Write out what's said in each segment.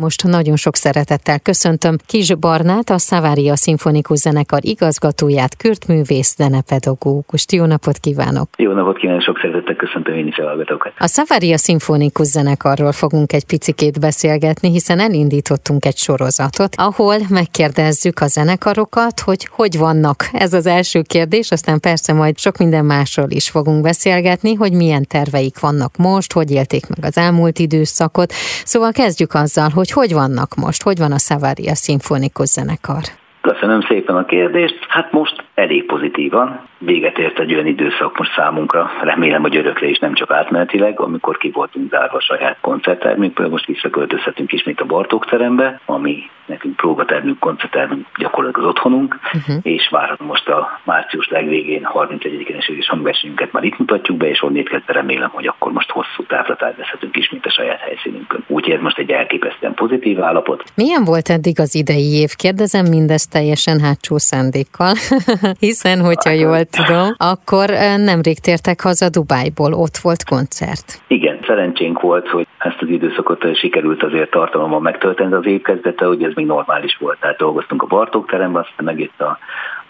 Most nagyon sok szeretettel köszöntöm Kis Barnát, a Szavária Szimfonikus Zenekar igazgatóját, kürtművész, zenepedagógust. Jó napot kívánok! Jó napot kívánok, sok szeretettel köszöntöm én is a hallgatókat. A Szavária Szimfonikus Zenekarról fogunk egy picikét beszélgetni, hiszen elindítottunk egy sorozatot, ahol megkérdezzük a zenekarokat, hogy hogy vannak. Ez az első kérdés, aztán persze majd sok minden másról is fogunk beszélgetni, hogy milyen terveik vannak most, hogy élték meg az elmúlt időszakot. Szóval kezdjük azzal, hogy hogy vannak most, hogy van a Savaria Szimfonikus Zenekar? Köszönöm szépen a kérdést. Hát most elég pozitívan. Véget ért egy olyan időszak most számunkra, remélem, hogy örökre is nem csak átmenetileg, amikor ki voltunk zárva a saját koncerttermünkből, most visszaköltözhetünk ismét a Bartók terembe, ami nekünk próbatermünk, koncerttermünk gyakorlatilag az otthonunk, uh-huh. és várhatom most a március legvégén 31-én és hangversenyünket már itt mutatjuk be, és onnét kezdve remélem, hogy akkor most hosszú távra tervezhetünk ismét a saját helyszínünkön. Úgyhogy ez most egy elképesztően pozitív állapot. Milyen volt eddig az idei év? Kérdezem mindezt teljesen hátsó szándékkal, hiszen, hogyha jól tudom, akkor nemrég tértek haza Dubájból, ott volt koncert. Igen, szerencsénk volt, hogy ezt az időszakot sikerült azért tartalommal megtölteni, az év kezdete, hogy ez még normális volt. Tehát dolgoztunk a Bartók teremben, aztán megjött a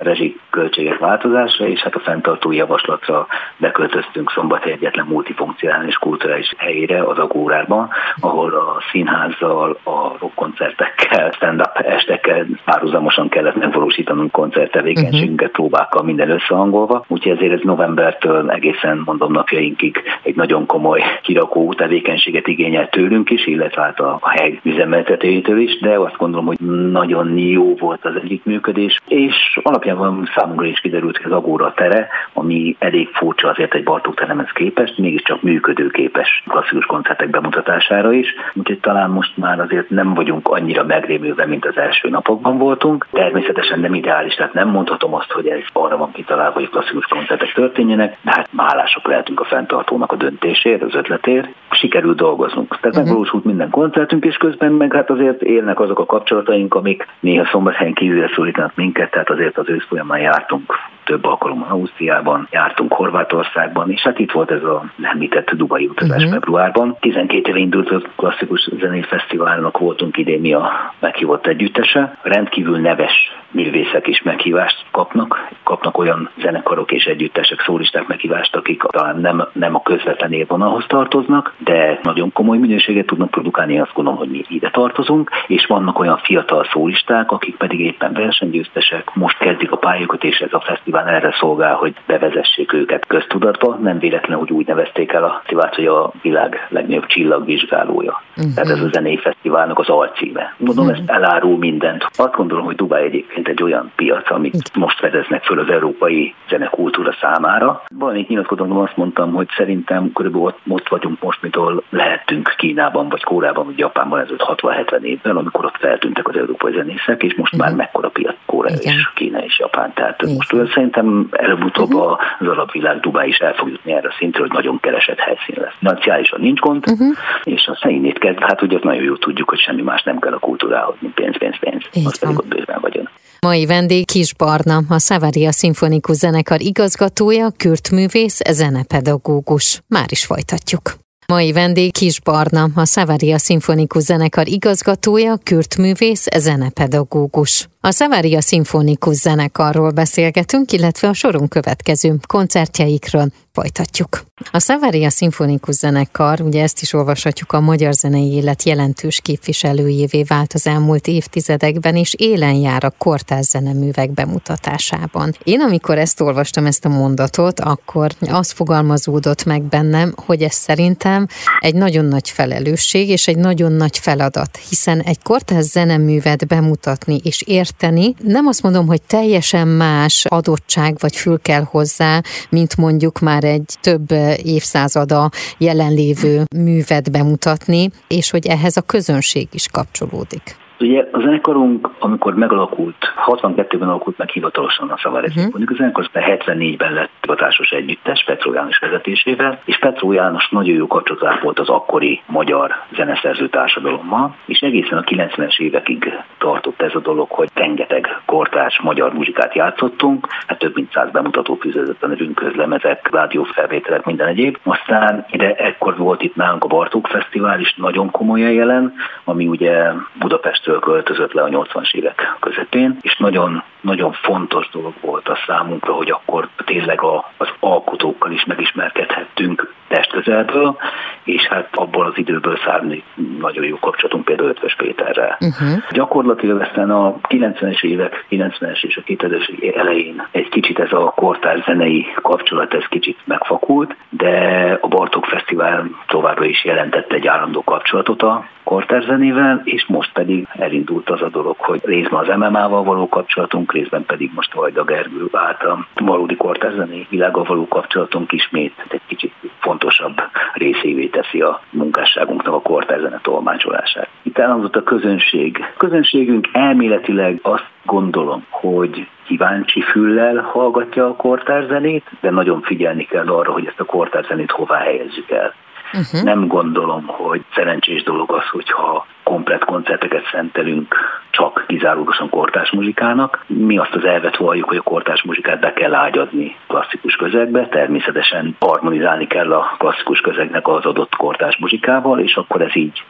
rezsiköltségek változása, és hát a fenntartó javaslatra beköltöztünk Szombat egyetlen multifunkcionális kulturális helyére, az Agórában, ahol a színházzal, a rockkoncertekkel, stand-up estekkel párhuzamosan kellett megvalósítanunk koncerttevékenységünket uh-huh. próbákkal minden összehangolva. Úgyhogy ezért ez novembertől egészen mondom napjainkig egy nagyon komoly kirakó tevékenységet igényel tőlünk is, illetve hát a hely üzemeltetőjétől is, de azt gondolom, hogy nagyon jó volt az együttműködés, és alapján alapjában számunkra is kiderült, hogy az Agóra tere, ami elég furcsa azért egy Bartók teremhez képest, mégiscsak működőképes klasszikus koncertek bemutatására is, úgyhogy talán most már azért nem vagyunk annyira megrémülve, mint az első napokban voltunk. Természetesen nem ideális, tehát nem mondhatom azt, hogy ez arra van kitalálva, hogy klasszikus koncertek történjenek, de hát hálások lehetünk a fenntartónak a döntésért, az ötletért. Sikerült dolgoznunk. Tehát uh-huh. megvalósult minden koncertünk, és közben meg hát azért élnek azok a kapcsolataink, amik néha szombathelyen kívülre szólítanak minket, tehát azért az ősz folyamán jártunk több alkalommal Ausztriában, jártunk Horvátországban, és hát itt volt ez a említett Dubai utazás uh-huh. februárban. 12 éve indult a klasszikus zenei fesztiválnak voltunk idén mi a meghívott együttese. Rendkívül neves művészek is meghívást kapnak, kapnak olyan zenekarok és együttesek, szólisták meghívást, akik talán nem, nem a közvetlen élvonalhoz tartoznak, de nagyon komoly minőséget tudnak produkálni, azt gondolom, hogy mi ide tartozunk, és vannak olyan fiatal szólisták, akik pedig éppen versenygyőztesek, most kezdik a pályákat, és ez a fesztivál erre szolgál, hogy bevezessék őket köztudatba. Nem véletlen, hogy úgy nevezték el a fesztivált, hogy a világ legnagyobb csillagvizsgálója. Uh-huh. Tehát ez a zenei fesztiválnak az alcíme. Mondom, uh-huh. ezt elárul mindent. Azt gondolom, hogy Dubáj egyébként egy olyan piac, amit most fedeznek föl az európai zenekultúra számára. Valamit nyilatkozom, azt mondtam, hogy szerintem körülbelül ott, ott vagyunk most, mint ahol lehettünk Kínában, vagy Kórában, vagy Japánban ez 60-70 évvel, amikor ott feltűntek az európai zenészek, és most uh-huh. már mekkora piac Kórea és Kína és Japán. Tehát Igen. most szerintem előbb-utóbb uh-huh. az alapvilág Dubá is el fog jutni erre a szintre, hogy nagyon keresett helyszín lesz. Nacionálisan nincs gond, uh-huh. és a szeinét kezd, hát ugye azt nagyon jól tudjuk, hogy semmi más nem kell a kultúrához, mint pénz, pénz, pénz. Így az pedig ott bőven vagyon. Mai vendég Kis Barna, a Savaria Szimfonikus Zenekar igazgatója, kürtművész, zenepedagógus. Már is folytatjuk. Mai vendég Kis Barna, a Savaria Szimfonikus Zenekar igazgatója, kürtművész, zenepedagógus. A Savaria Szimfonikus Zenekarról beszélgetünk, illetve a soron következő koncertjeikről folytatjuk. A Savaria Szimfonikus Zenekar, ugye ezt is olvashatjuk, a magyar zenei élet jelentős képviselőjévé vált az elmúlt évtizedekben, és élen jár a kortárs zeneművek bemutatásában. Én amikor ezt olvastam, ezt a mondatot, akkor az fogalmazódott meg bennem, hogy ez szerintem egy nagyon nagy felelősség és egy nagyon nagy feladat, hiszen egy kortárs zeneművet bemutatni és érteni, nem azt mondom, hogy teljesen más adottság vagy fül kell hozzá, mint mondjuk már egy több évszázada jelenlévő művet bemutatni, és hogy ehhez a közönség is kapcsolódik. Ugye a zenekarunk, amikor megalakult, 62-ben alakult meg hivatalosan a Szavári uh-huh. Mhm. a zenekar 74-ben lett hivatásos együttes Petró János vezetésével, és Petró János nagyon jó kapcsolat volt az akkori magyar zeneszerző társadalommal, és egészen a 90-es évekig tartott ez a dolog, hogy rengeteg kortárs magyar muzsikát játszottunk, hát több mint száz bemutató fűződött a nevünk közlemezek, rádiófelvételek, minden egyéb. Aztán ide ekkor volt itt nálunk a Bartók Fesztivál is nagyon komolyan jelen, ami ugye Budapestről költözött le a 80-as évek közepén, és nagyon, nagyon fontos dolog volt a számunkra, hogy akkor tényleg a, az alkotókkal is megismerkedhettünk testközelből, és hát abból az időből szárni nagyon jó kapcsolatunk például Ötvös Péterrel. Uh-huh. Gyakorlatilag aztán a 90-es évek, 90-es és a 2000-es elején egy kicsit ez a kortár zenei kapcsolat, ez kicsit megfakult, de a Bartók Fesztivál továbbra is jelentette egy állandó kapcsolatot a kortárzenével, és most pedig elindult az a dolog, hogy részben az MMA-val való kapcsolatunk, részben pedig most Vajda Gergő által valódi kortárzené világgal való kapcsolatunk ismét egy kicsit fontosabb részévé teszi a munkásságunknak a kortárzene tolmácsolását. Itt elhangzott a közönség. A közönségünk elméletileg azt gondolom, hogy kíváncsi füllel hallgatja a kortárzenét, de nagyon figyelni kell arra, hogy ezt a kortárzenét hová helyezzük el. Uh-huh. Nem gondolom, hogy szerencsés dolog az, hogyha komplet koncerteket szentelünk csak kizárólagosan kortás muzsikának. Mi azt az elvet valljuk, hogy a kortás muzsikát be kell ágyazni klasszikus közegbe, természetesen harmonizálni kell a klasszikus közegnek az adott kortás muzsikával, és akkor ez így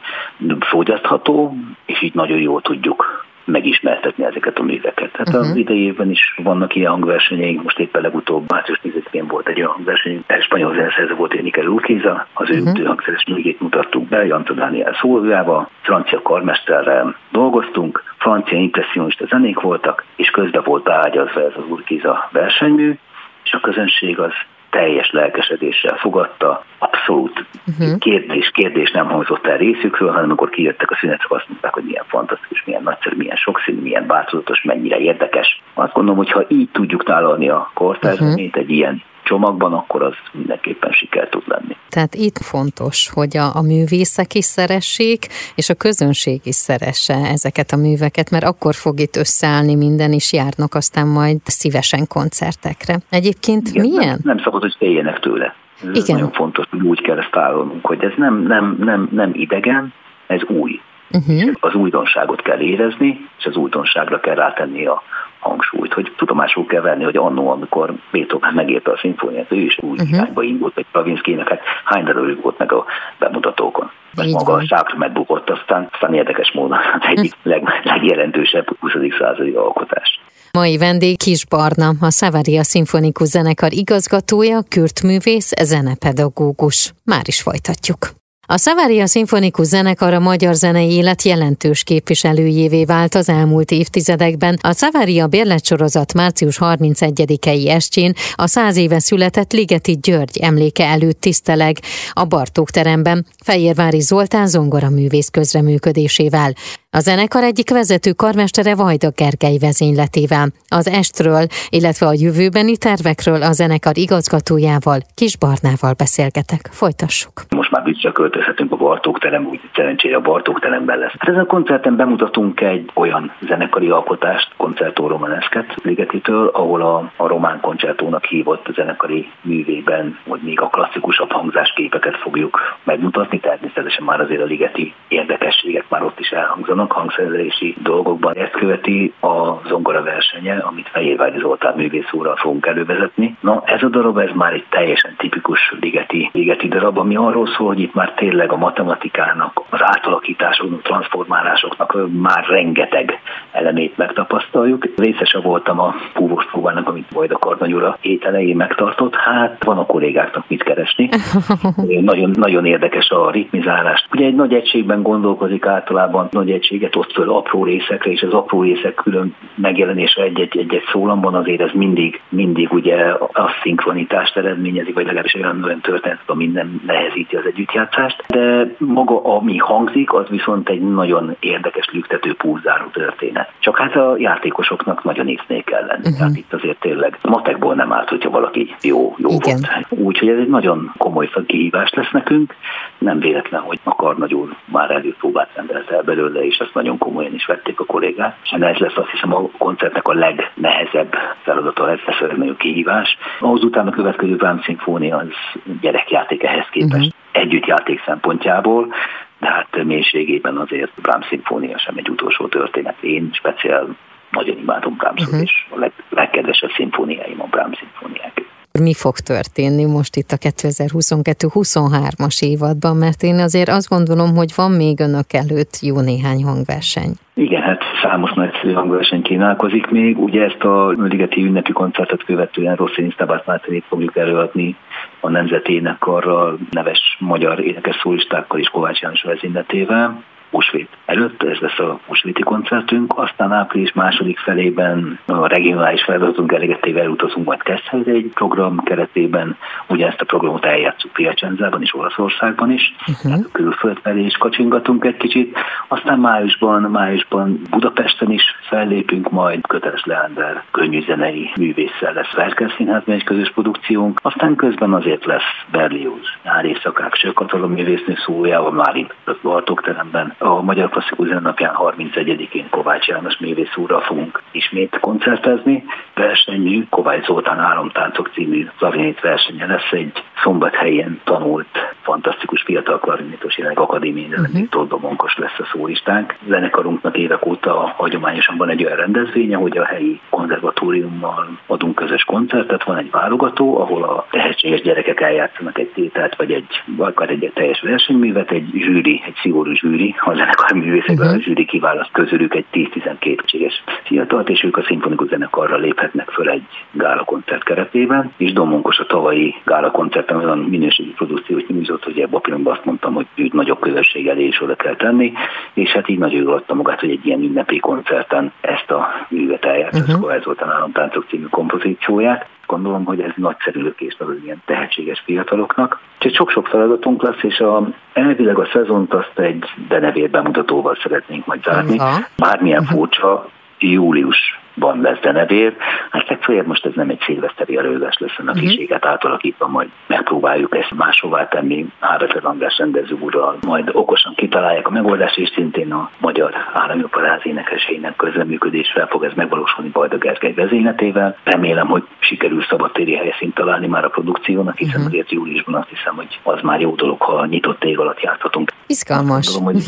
fogyasztható, és így nagyon jól tudjuk megismertetni ezeket a műveket. Tehát uh-huh. az idei évben is vannak ilyen hangversenyeink, most éppen legutóbb március 10-én volt egy olyan hangverseny, egy spanyol zeneszerző volt Énikel Urquiza, az ő uh-huh. hangszeres művét mutattuk be, Janta Dániel szólójával, francia karmesterrel dolgoztunk, francia impressionista zenék voltak, és közben volt beágyazva ez az Urquiza versenymű, és a közönség az teljes lelkesedéssel fogadta, abszolút uh-huh. kérdés, kérdés nem hangzott el részükről, hanem amikor kijöttek a szünetre, azt mondták, hogy milyen fantasztikus, milyen nagyszerű, milyen sokszínű, milyen változatos, mennyire érdekes. Azt gondolom, hogy ha így tudjuk tálalni a kortárzenét uh-huh. egy ilyen csomagban, akkor az mindenképpen siker tud lenni. Tehát itt fontos, hogy a, a művészek is szeressék, és a közönség is szeresse ezeket a műveket, mert akkor fog itt összeállni minden, és járnak aztán majd szívesen koncertekre. Egyébként Igen, milyen? Nem, nem szabad, hogy féljenek tőle. Ez Igen. nagyon fontos, hogy úgy kell ezt tálalnunk, hogy ez nem, nem, nem, nem idegen, ez új. Uh-huh. Az újdonságot kell érezni, és az újdonságra kell rátenni a, hangsúlyt, hogy tudomásul kell venni, hogy annó, amikor Beethoven megérte a szimfóniát, ő is úgy uh-huh. irányba indult, hogy Stravinsky-nek hát hány darabig volt meg a bemutatókon. Így maga van. a Sákra megbukott, aztán, aztán érdekes módon az egyik leg, legjelentősebb 20. századi alkotás. Mai vendég Kis Barna, a Savaria Szimfonikus Zenekar igazgatója, kürtművész, zenepedagógus. Már is folytatjuk. A Savaria Szimfonikus Zenekar a magyar zenei élet jelentős képviselőjévé vált az elmúlt évtizedekben. A Savaria bérletsorozat március 31-i estjén a száz éve született Ligeti György emléke előtt tiszteleg a Bartók teremben Fejérvári Zoltán zongora művész közreműködésével. A zenekar egyik vezető karmestere Vajda Gergely vezényletével. Az estről, illetve a jövőbeni tervekről a zenekar igazgatójával, Kis Barnával beszélgetek. Folytassuk. Most már visszaköltözhetünk a Bartók terem, úgy szerencsére a Bartók teremben lesz. Hát ezen a koncerten bemutatunk egy olyan zenekari alkotást, koncertó romanesket Ligetitől, ahol a, a román koncertónak hívott a zenekari művében, hogy még a klasszikusabb hangzásképeket fogjuk megmutatni, természetesen már azért a ligeti érdekességek már ott is elhangzanak vannak hangszerelési dolgokban. Ezt követi a zongora versenye, amit Fehérvári Zoltán művész úrral fogunk elővezetni. Na, ez a darab, ez már egy teljesen tipikus ligeti, ligeti darab, ami arról szól, hogy itt már tényleg a matematikának, az átalakításoknak, transformálásoknak már rengeteg elemét megtapasztaljuk. Részese voltam a púvos próbának, amit Vajda Karnanyura hét elején megtartott. Hát van a kollégáknak mit keresni. nagyon, nagyon érdekes a ritmizálás. Ugye egy nagy egységben gondolkozik általában, nagy egység minőséget oszt föl apró részekre, és az apró részek külön megjelenése egy-egy, szólamban azért ez mindig, mindig ugye a szinkronitást eredményezi, vagy legalábbis olyan, olyan történet, ami nem nehezíti az együttjátszást. De maga, ami hangzik, az viszont egy nagyon érdekes, lüktető, pulzáló történet. Csak hát a játékosoknak nagyon észnék kell lenni. Uh-huh. Hát itt azért tényleg matekból nem állt, hogyha valaki jó, jó Igen. volt. Úgyhogy ez egy nagyon komoly kihívás lesz nekünk. Nem véletlen, hogy a Karnagy úr már előpróbát rendelt el belőle, és azt nagyon komolyan is vették a kollégák. És ez lesz azt hiszem a koncertnek a legnehezebb feladata, ez lesz a legnagyobb kihívás. Ahhoz utána a következő Brahms Szimfónia az gyerekjáték ehhez képest. Uh-huh. Együttjáték szempontjából, de hát mélységében azért Brahms szimfónia sem egy utolsó történet. Én speciál nagyon imádom Brahmsot, uh-huh. és a leg, legkedvesebb szimfóniáim a Brahms szimfóniák. Mi fog történni most itt a 2022-23-as évadban, mert én azért azt gondolom, hogy van még önök előtt jó néhány hangverseny. Igen, hát számos nagyszerű hangverseny kínálkozik még. Ugye ezt a Ligeti ünnepi koncertet követően Rosszini Sztabát Mátenét fogjuk előadni a Nemzeti Énekarral, neves magyar énekes szólistákkal és Kovács János vezényletével. Húsvét előtt, ez lesz a húsvéti koncertünk, aztán április második felében a regionális feladatunk elégetével utazunk majd Keszthelyre egy program keretében, ugye ezt a programot eljátszunk Piacenzában és Olaszországban is, uh-huh. tehát külföld felé is kacsingatunk egy kicsit, aztán májusban, májusban Budapesten is fellépünk, majd Köteles Leander könnyűzenei művésszel lesz Verkel Színházban egy közös produkciónk, aztán közben azért lesz Berlioz, nyári éjszakák, Sőkatalom művésznő szójával már itt Bartók teremben, a Magyar Klasszikus Zenapján 31-én Kovács János művész úrral fogunk ismét koncertezni. Versenyű Kovács Zoltán Álomtáncok című klarinét versenye lesz egy szombathelyen tanult fantasztikus fiatal klarinétos jelenleg akadémiai uh-huh. Monkos lesz a szólistánk. Zenekarunknak évek óta hagyományosan van egy olyan rendezvénye, hogy a helyi konzervatóriummal adunk közös koncertet, van egy válogató, ahol a tehetséges gyerekek eljátszanak egy tételt, vagy egy, vagy egy teljes versenyművet, egy zsűri, egy szigorú zsűri, a zenekar művészekből uh-huh. a zsűri kiválaszt közülük egy 10-12 cséges fiatalt, és ők a szimfonikus zenekarra léphetnek föl egy gála koncert keretében, és Domonkos a tavalyi gála koncerten olyan minőségi produkciót nyújtott, hogy ebben a pillanatban azt mondtam, hogy őt nagyobb közösség elé is oda kell tenni, és hát így nagyon jól adta magát, hogy egy ilyen ünnepi koncerten ezt a művet eljárt, uh-huh. Kovács Zoltán Államtáncok című kompozícióját gondolom, hogy ez nagyszerű lökést az ilyen tehetséges fiataloknak. Úgyhogy sok-sok feladatunk lesz, és a, elvileg a szezont azt egy denevér bemutatóval szeretnénk majd zárni. Bármilyen furcsa, július van lesz denevér. Hát legfeljebb most ez nem egy szilveszteri előadás lesz, a uh-huh. átalakítva, majd megpróbáljuk ezt máshová tenni Ábetlen András rendező úrral, majd okosan kitalálják a megoldást, és szintén a Magyar Állami Operáz énekeseinek közleműködésre fog ez megvalósulni Bajda Gergely vezényletével. Remélem, hogy sikerül szabadtéri helyszínt találni már a produkciónak, hiszen uh-huh. azért júliusban azt hiszem, hogy az már jó dolog, ha nyitott ég alatt játszhatunk. Izgalmas. Hogy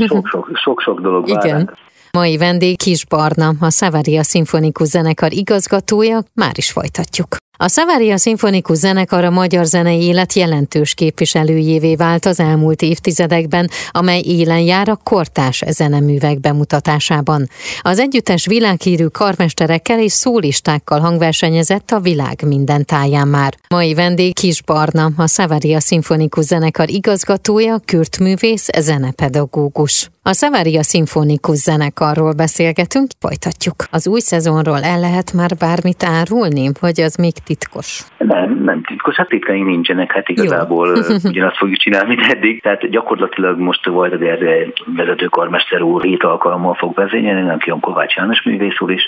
sok-sok dolog Igen. Vár Mai vendég Kis Barna, a Szavária Szimfonikus Zenekar igazgatója, már is folytatjuk. A Szavária Szimfonikus Zenekar a magyar zenei élet jelentős képviselőjévé vált az elmúlt évtizedekben, amely élen jár a kortás zeneművek bemutatásában. Az együttes világhírű karmesterekkel és szólistákkal hangversenyezett a világ minden táján már. Mai vendég Kis Barna, a Szavária Szimfonikus Zenekar igazgatója, kürtművész, zenepedagógus. A Szavária Szimfonikus Zenekarról beszélgetünk, folytatjuk. Az új szezonról el lehet már bármit árulni, vagy az még titkos? Nem, nem titkos, hát titkai nincsenek, hát igazából ugyanazt fogjuk csinálni, mint eddig. Tehát gyakorlatilag most volt a vezető vezetőkarmester úr hét alkalommal fog vezényelni, aki a Kovács János művész úr is,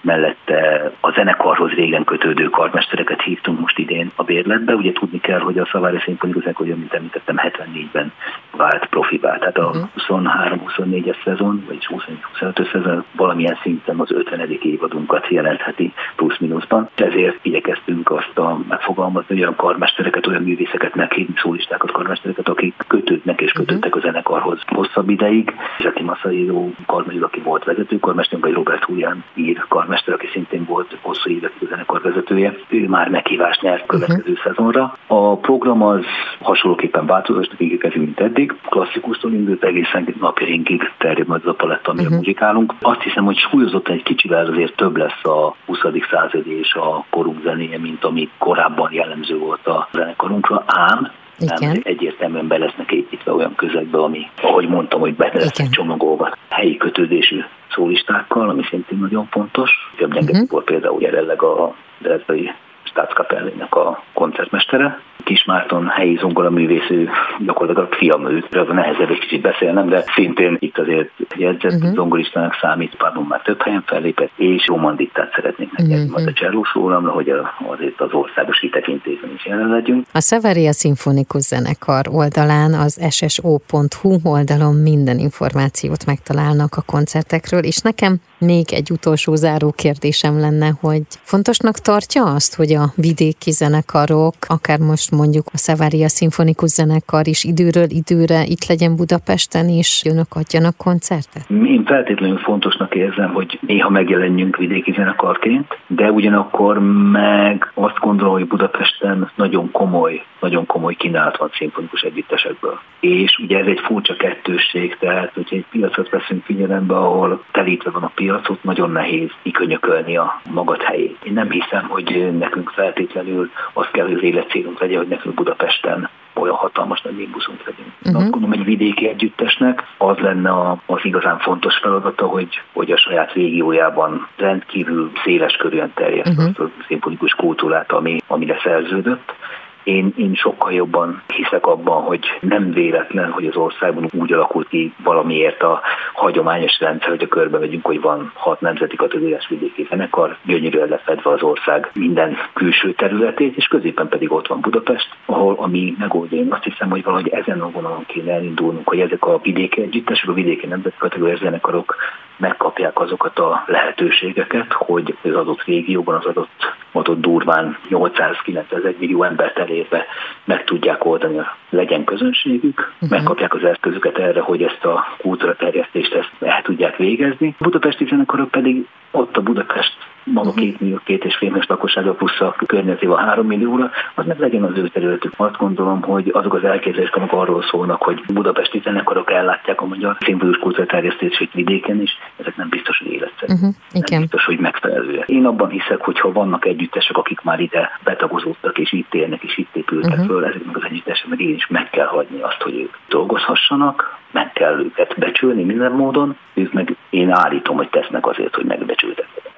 mellette a zenekarhoz régen kötődő karmestereket hívtunk most idén a bérletbe. Ugye tudni kell, hogy a Szavári Szimfonikus Zenekar, amit említettem, 74-ben vált profibá, tehát a 23-24-es mhm. szezon, vagy 25-ös szezon valamilyen szinten az 50. évadunkat jelentheti plusz-minuszban. Ezért igyekeztünk azt a megfogalmazni, olyan karmestereket, olyan művészeket meghívni, szólistákat, karmestereket, akik kötődnek és kötöttek a zenekarhoz hosszabb ideig. Zsaki Masairo karmester, aki volt vezetőkarmester, vagy Robert Hulian ír karmester, aki szintén volt hosszú évekig a zenekar vezetője. Ő már meghívást nyert következő uh-huh. szezonra. A program az hasonlóképpen változásnak ígérkezik, mint eddig. Klasszikustól indult egészen napjainkig terjed majd az a paletta, ami uh-huh. muzsikálunk. Azt hiszem, hogy súlyozottan egy kicsivel azért több lesz a 20. századi és a korunk zenéje, mint ami korábban jellemző volt a zenekarunkra, ám nem egyértelműen be lesznek építve olyan közegbe, ami, ahogy mondtam, hogy be lesznek csomagolva helyi kötődésű szólistákkal, ami szintén nagyon fontos. Több uh-huh. volt például jelenleg a Dresdai Staatskapellének a koncertmestere. Kismárton helyi zongoraművésző, gyakorlatilag fiam őt, az a nehezebb egy kicsit beszélnem, de szintén itt azért jegyzett uh-huh. zongoristának számít, pardon, már több helyen fellépett, és romandiktát szeretnék neki uh-huh. majd a csellós rólamra, hogy azért az országos kitekintésben is jelen legyünk. A Severia Szimfonikus Zenekar oldalán az sso.hu oldalon minden információt megtalálnak a koncertekről, és nekem még egy utolsó záró kérdésem lenne, hogy fontosnak tartja azt, hogy a vidéki zenekarok, akár most mondjuk a Szevária Szimfonikus Zenekar is időről időre itt legyen Budapesten, és önök adjanak koncertet? Én feltétlenül fontosnak érzem, hogy néha megjelenjünk vidéki zenekarként, de ugyanakkor meg azt gondolom, hogy Budapesten nagyon komoly, nagyon komoly kínálat van szimfonikus együttesekből. És ugye ez egy furcsa kettősség, tehát hogyha egy piacot veszünk figyelembe, ahol telítve van a piacot, nagyon nehéz kikönyökölni a magad helyét. Én nem hiszem, hogy nekünk feltétlenül az kell, hogy az életcélunk legyen, hogy nekünk Budapesten olyan hatalmas nagy buszunk legyen. Uh-huh. Azt gondolom, egy vidéki együttesnek az lenne az igazán fontos feladata, hogy, hogy a saját régiójában rendkívül széles körűen terjeszt uh-huh. a szimfonikus kultúrát, ami, amire szerződött én, én sokkal jobban hiszek abban, hogy nem véletlen, hogy az országban úgy alakult ki valamiért a hagyományos rendszer, hogy a körbe megyünk, hogy van hat nemzeti kategóriás vidéki zenekar, gyönyörűen lefedve az ország minden külső területét, és középen pedig ott van Budapest, ahol a mi megoldó, én azt hiszem, hogy valahogy ezen a vonalon kéne elindulnunk, hogy ezek a vidéki együttesek, a vidéki nemzeti kategóriás zenekarok megkapják azokat a lehetőségeket, hogy az adott régióban, az adott, adott durván 800-900 millió embert elérve meg tudják oldani, legyen közönségük, uh-huh. megkapják az eszközöket erre, hogy ezt a kultúra terjesztést ezt el tudják végezni. A budapesti zenekarok pedig ott a Budapest maga két millió, két és fél lakossága plusz a környezetével három millióra, az meg legyen az ő területük. Azt gondolom, hogy azok az elképzelések, amik arról szólnak, hogy budapesti zenekarok ellátják a magyar színvonalus kultúrterjesztését vidéken is, ezek nem biztos, hogy életszerű. Uh-huh, nem biztos, hogy megfelelőek. Én abban hiszek, hogy ha vannak együttesek, akik már ide betagozódtak, és itt élnek, és itt épültek uh-huh. föl, ezeknek az együtteseknek én is meg kell hagyni azt, hogy ők dolgozhassanak, meg kell őket becsülni minden módon, ők meg én állítom, hogy tesznek azért, hogy megbecsültek.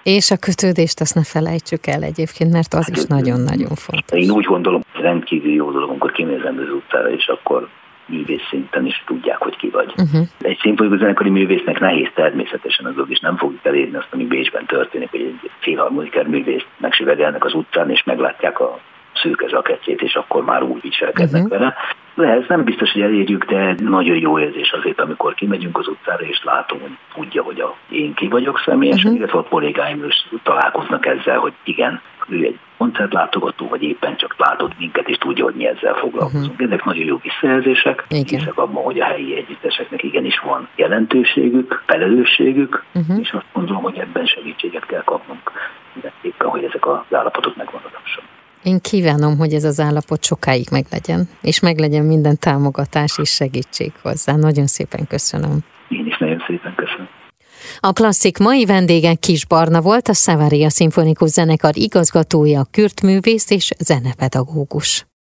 És a kötődést azt ne felejtsük el egyébként, mert az hát, is nagyon-nagyon fontos. Én úgy gondolom, rendkívül jó dolog, amikor kinézem az utcára, és akkor művész szinten is tudják, hogy ki vagy. Uh-huh. Egy szimfonikus zenekari művésznek nehéz természetesen az és nem fogjuk elérni azt, ami Bécsben történik, hogy egy filharmoniker művészt megsüvegelnek az utcán, és meglátják a a kettét, és akkor már úgy viselkednek uh-huh. vele. Ez nem biztos, hogy elérjük, de nagyon jó érzés azért, amikor kimegyünk az utcára, és látom, hogy tudja, hogy a, én ki vagyok személyesen, uh-huh. illetve a kollégáim is találkoznak ezzel, hogy igen, ő egy koncertlátogató, vagy éppen csak látott minket, és tudja, hogy mi ezzel foglalkozunk. Uh-huh. Ezek nagyon jó visszajelzések. Igen. Hiszek abban, hogy a helyi együtteseknek igenis van jelentőségük, felelősségük, uh-huh. és azt gondolom, hogy ebben segítséget kell kapnunk, éppen, hogy ezek az állapotok megmaradhassanak. Én kívánom, hogy ez az állapot sokáig meglegyen, és meglegyen minden támogatás és segítség hozzá. Nagyon szépen köszönöm. Én is nagyon szépen köszönöm. A klasszik mai vendége Kis Barna volt, a Szavária Szimfonikus Zenekar igazgatója, kürtművész és zenepedagógus.